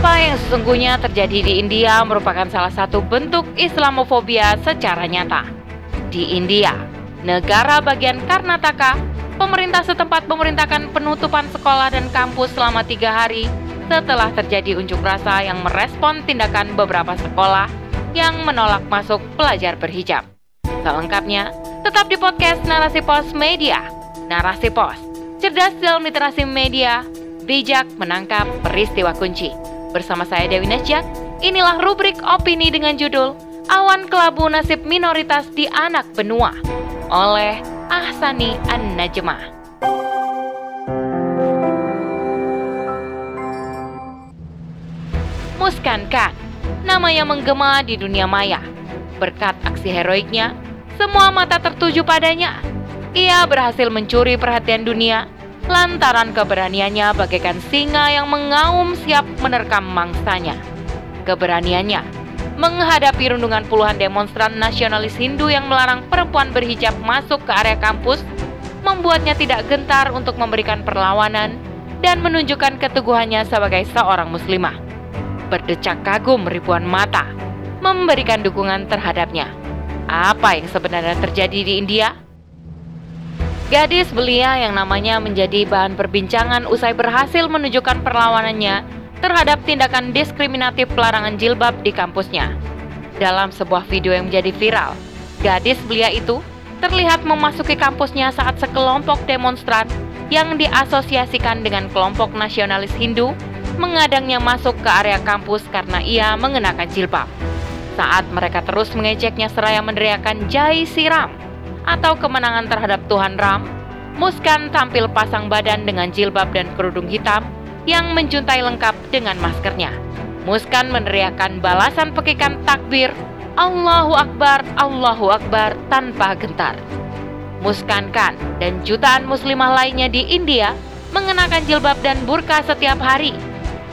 Apa yang sesungguhnya terjadi di India merupakan salah satu bentuk Islamofobia secara nyata. Di India, negara bagian Karnataka, pemerintah setempat memerintahkan penutupan sekolah dan kampus selama tiga hari setelah terjadi unjuk rasa yang merespon tindakan beberapa sekolah yang menolak masuk pelajar berhijab. Selengkapnya, tetap di podcast Narasi Pos Media. Narasi Pos, cerdas dalam literasi media, bijak menangkap peristiwa kunci. Bersama saya Dewi Nasjak, inilah rubrik opini dengan judul Awan Kelabu Nasib Minoritas di Anak Benua oleh Ahsani An-Najmah. Muskan Khan, namanya menggema di dunia maya. Berkat aksi heroiknya, semua mata tertuju padanya. Ia berhasil mencuri perhatian dunia lantaran keberaniannya bagaikan singa yang mengaum siap menerkam mangsanya. Keberaniannya menghadapi rundungan puluhan demonstran nasionalis Hindu yang melarang perempuan berhijab masuk ke area kampus membuatnya tidak gentar untuk memberikan perlawanan dan menunjukkan keteguhannya sebagai seorang muslimah. Berdecak kagum ribuan mata memberikan dukungan terhadapnya. Apa yang sebenarnya terjadi di India? Gadis belia yang namanya menjadi bahan perbincangan usai berhasil menunjukkan perlawanannya terhadap tindakan diskriminatif pelarangan jilbab di kampusnya. Dalam sebuah video yang menjadi viral, gadis belia itu terlihat memasuki kampusnya saat sekelompok demonstran yang diasosiasikan dengan kelompok nasionalis Hindu mengadangnya masuk ke area kampus karena ia mengenakan jilbab. Saat mereka terus mengejeknya seraya meneriakan Jai Siram, atau kemenangan terhadap Tuhan Ram, Muskan tampil pasang badan dengan jilbab dan kerudung hitam yang menjuntai lengkap dengan maskernya. Muskan meneriakkan balasan pekikan takbir Allahu Akbar, Allahu Akbar tanpa gentar. Muskan Khan dan jutaan muslimah lainnya di India mengenakan jilbab dan burka setiap hari.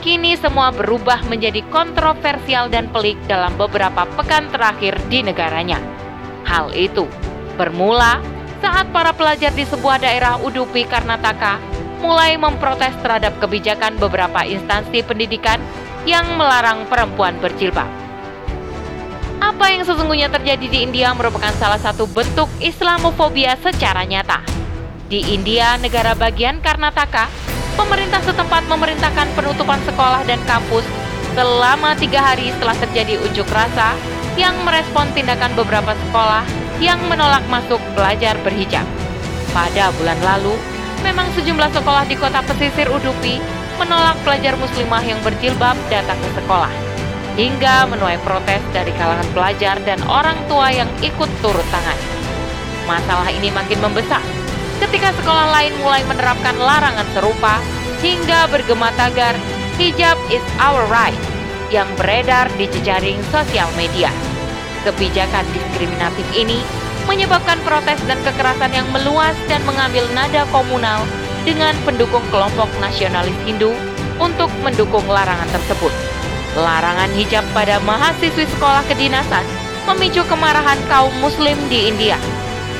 Kini semua berubah menjadi kontroversial dan pelik dalam beberapa pekan terakhir di negaranya. Hal itu Bermula saat para pelajar di sebuah daerah Udupi Karnataka mulai memprotes terhadap kebijakan beberapa instansi pendidikan yang melarang perempuan berjilbab. Apa yang sesungguhnya terjadi di India merupakan salah satu bentuk Islamofobia secara nyata. Di India, negara bagian Karnataka, pemerintah setempat memerintahkan penutupan sekolah dan kampus selama tiga hari setelah terjadi unjuk rasa yang merespon tindakan beberapa sekolah yang menolak masuk pelajar berhijab. Pada bulan lalu, memang sejumlah sekolah di kota pesisir Udupi menolak pelajar muslimah yang berjilbab datang ke sekolah, hingga menuai protes dari kalangan pelajar dan orang tua yang ikut turut tangan. Masalah ini makin membesar ketika sekolah lain mulai menerapkan larangan serupa hingga bergema tagar hijab is our right yang beredar di jejaring sosial media. Kebijakan diskriminatif ini menyebabkan protes dan kekerasan yang meluas dan mengambil nada komunal dengan pendukung kelompok nasionalis Hindu untuk mendukung larangan tersebut. Larangan hijab pada mahasiswi sekolah kedinasan memicu kemarahan kaum muslim di India.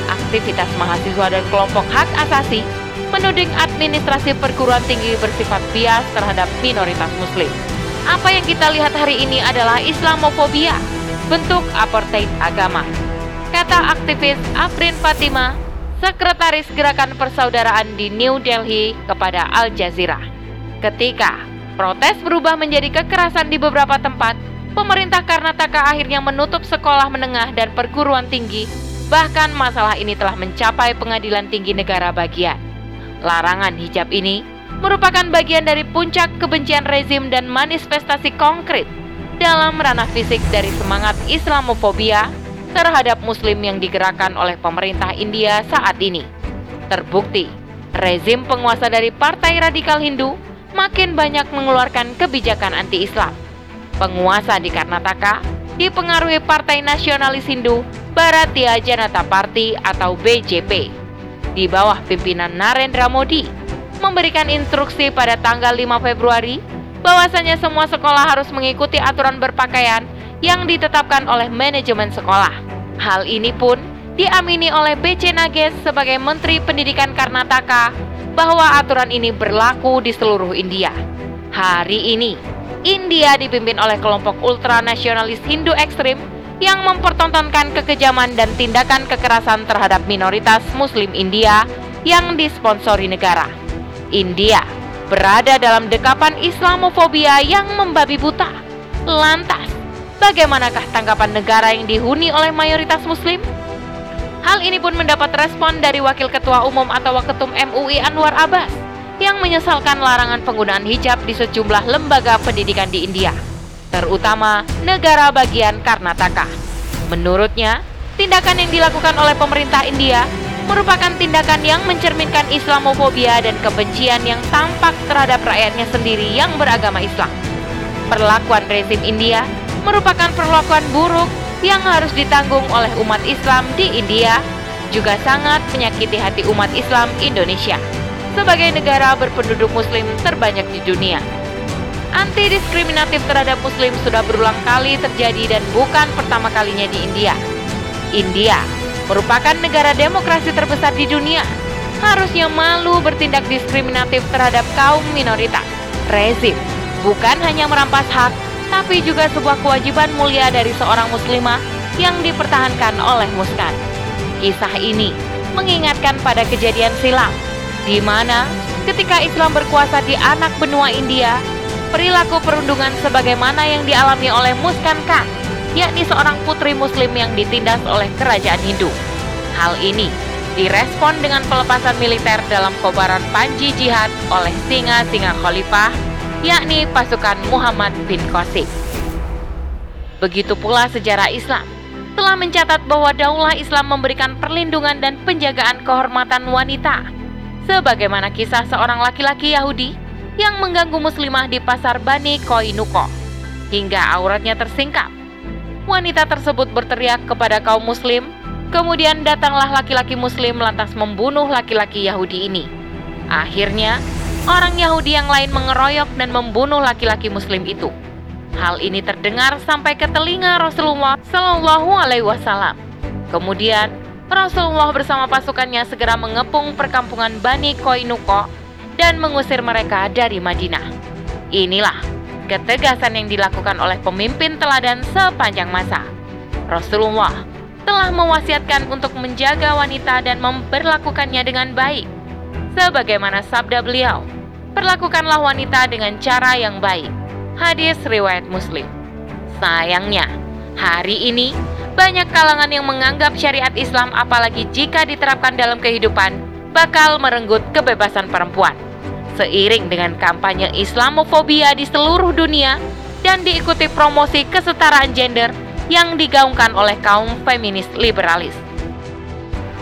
Aktivitas mahasiswa dan kelompok hak asasi menuding administrasi perguruan tinggi bersifat bias terhadap minoritas muslim. Apa yang kita lihat hari ini adalah Islamofobia bentuk apartheid agama. Kata aktivis Afrin Fatima, sekretaris Gerakan Persaudaraan di New Delhi kepada Al Jazeera. Ketika protes berubah menjadi kekerasan di beberapa tempat, pemerintah Karnataka akhirnya menutup sekolah menengah dan perguruan tinggi, bahkan masalah ini telah mencapai pengadilan tinggi negara bagian. Larangan hijab ini merupakan bagian dari puncak kebencian rezim dan manifestasi konkret dalam ranah fisik dari semangat Islamofobia terhadap Muslim yang digerakkan oleh pemerintah India saat ini. Terbukti, rezim penguasa dari Partai Radikal Hindu makin banyak mengeluarkan kebijakan anti-Islam. Penguasa di Karnataka dipengaruhi Partai Nasionalis Hindu Bharatiya Janata Party atau BJP di bawah pimpinan Narendra Modi memberikan instruksi pada tanggal 5 Februari bahwasanya semua sekolah harus mengikuti aturan berpakaian yang ditetapkan oleh manajemen sekolah. Hal ini pun diamini oleh BC Nages sebagai Menteri Pendidikan Karnataka bahwa aturan ini berlaku di seluruh India. Hari ini, India dipimpin oleh kelompok ultranasionalis Hindu ekstrim yang mempertontonkan kekejaman dan tindakan kekerasan terhadap minoritas Muslim India yang disponsori negara. India berada dalam dekapan Islamofobia yang membabi buta. Lantas, bagaimanakah tanggapan negara yang dihuni oleh mayoritas Muslim? Hal ini pun mendapat respon dari Wakil Ketua Umum atau Waketum MUI Anwar Abbas yang menyesalkan larangan penggunaan hijab di sejumlah lembaga pendidikan di India, terutama negara bagian Karnataka. Menurutnya, tindakan yang dilakukan oleh pemerintah India merupakan tindakan yang mencerminkan Islamofobia dan kebencian yang tampak terhadap rakyatnya sendiri yang beragama Islam. Perlakuan rezim India merupakan perlakuan buruk yang harus ditanggung oleh umat Islam di India, juga sangat menyakiti hati umat Islam Indonesia sebagai negara berpenduduk muslim terbanyak di dunia. Anti diskriminatif terhadap muslim sudah berulang kali terjadi dan bukan pertama kalinya di India. India merupakan negara demokrasi terbesar di dunia. Harusnya malu bertindak diskriminatif terhadap kaum minoritas. Rezim bukan hanya merampas hak, tapi juga sebuah kewajiban mulia dari seorang muslimah yang dipertahankan oleh Muskan. Kisah ini mengingatkan pada kejadian silam di mana ketika Islam berkuasa di anak benua India, perilaku perundungan sebagaimana yang dialami oleh Muskan Khan, yakni seorang putri muslim yang ditindas oleh kerajaan Hindu. Hal ini direspon dengan pelepasan militer dalam kobaran Panji Jihad oleh singa-singa khalifah, yakni pasukan Muhammad bin Qasim. Begitu pula sejarah Islam telah mencatat bahwa daulah Islam memberikan perlindungan dan penjagaan kehormatan wanita sebagaimana kisah seorang laki-laki Yahudi yang mengganggu muslimah di pasar Bani Koinuko hingga auratnya tersingkap. Wanita tersebut berteriak kepada kaum muslim, kemudian datanglah laki-laki muslim lantas membunuh laki-laki Yahudi ini. Akhirnya, orang Yahudi yang lain mengeroyok dan membunuh laki-laki muslim itu. Hal ini terdengar sampai ke telinga Rasulullah Shallallahu alaihi wasallam. Kemudian Rasulullah bersama pasukannya segera mengepung perkampungan Bani Koinuko dan mengusir mereka dari Madinah. Inilah ketegasan yang dilakukan oleh pemimpin teladan sepanjang masa. Rasulullah telah mewasiatkan untuk menjaga wanita dan memperlakukannya dengan baik. Sebagaimana sabda beliau, perlakukanlah wanita dengan cara yang baik. Hadis riwayat Muslim. Sayangnya, hari ini banyak kalangan yang menganggap syariat Islam apalagi jika diterapkan dalam kehidupan bakal merenggut kebebasan perempuan. Seiring dengan kampanye Islamofobia di seluruh dunia dan diikuti promosi kesetaraan gender yang digaungkan oleh kaum feminis liberalis.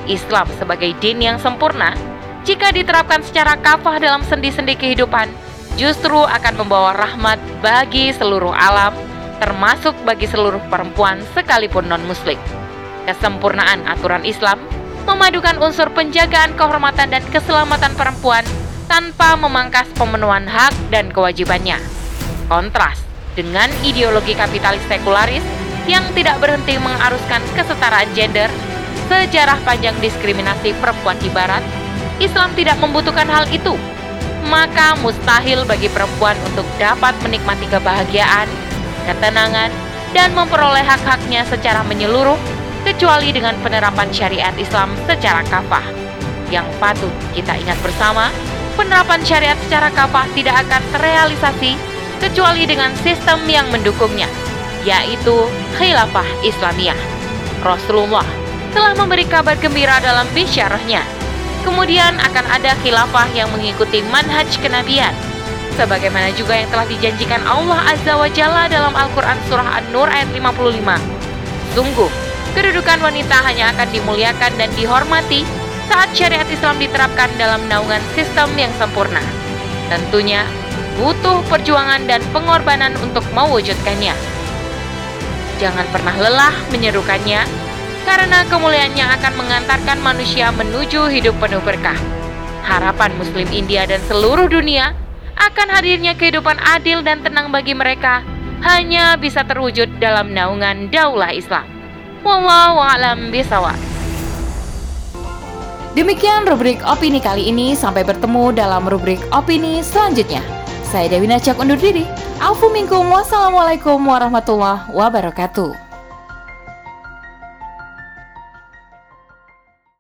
Islam sebagai din yang sempurna, jika diterapkan secara kafah dalam sendi-sendi kehidupan, justru akan membawa rahmat bagi seluruh alam termasuk bagi seluruh perempuan sekalipun non-muslim. Kesempurnaan aturan Islam memadukan unsur penjagaan kehormatan dan keselamatan perempuan tanpa memangkas pemenuhan hak dan kewajibannya. Kontras dengan ideologi kapitalis sekularis yang tidak berhenti mengaruskan kesetaraan gender, sejarah panjang diskriminasi perempuan di barat, Islam tidak membutuhkan hal itu. Maka mustahil bagi perempuan untuk dapat menikmati kebahagiaan ketenangan, dan memperoleh hak-haknya secara menyeluruh kecuali dengan penerapan syariat Islam secara kafah. Yang patut kita ingat bersama, penerapan syariat secara kafah tidak akan terrealisasi kecuali dengan sistem yang mendukungnya, yaitu khilafah Islamiyah. Rasulullah telah memberi kabar gembira dalam bisyarahnya. Kemudian akan ada khilafah yang mengikuti manhaj kenabian, sebagaimana juga yang telah dijanjikan Allah Azza wa Jalla dalam Al-Quran Surah An-Nur ayat 55. Sungguh, kedudukan wanita hanya akan dimuliakan dan dihormati saat syariat Islam diterapkan dalam naungan sistem yang sempurna. Tentunya, butuh perjuangan dan pengorbanan untuk mewujudkannya. Jangan pernah lelah menyerukannya, karena kemuliaannya akan mengantarkan manusia menuju hidup penuh berkah. Harapan Muslim India dan seluruh dunia akan hadirnya kehidupan adil dan tenang bagi mereka hanya bisa terwujud dalam naungan daulah Islam. Wallahu a'lam. Demikian rubrik opini kali ini. Sampai bertemu dalam rubrik opini selanjutnya. Saya Dewi Najak undur diri. Alfu Minkum. Wassalamualaikum warahmatullahi wabarakatuh.